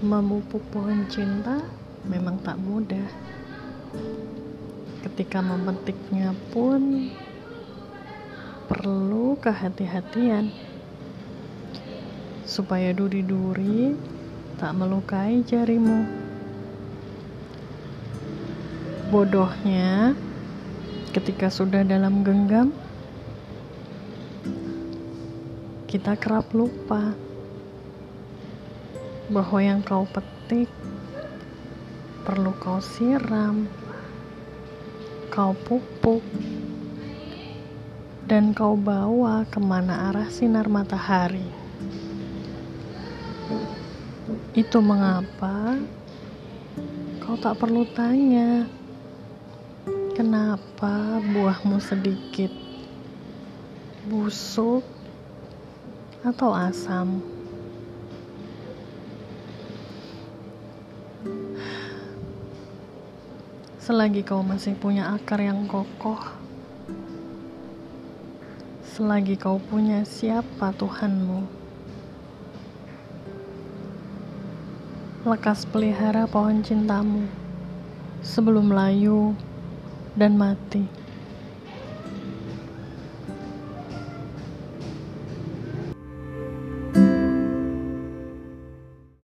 Memupuk pohon cinta memang tak mudah. Ketika memetiknya pun perlu kehati-hatian supaya duri-duri tak melukai jarimu. Bodohnya, ketika sudah dalam genggam, kita kerap lupa bahwa yang kau petik perlu kau siram, kau pupuk, dan kau bawa ke mana arah sinar matahari. Itu mengapa kau tak perlu tanya kenapa buahmu sedikit busuk atau asam. Selagi kau masih punya akar yang kokoh, selagi kau punya siapa Tuhanmu, lekas pelihara pohon cintamu sebelum layu dan mati.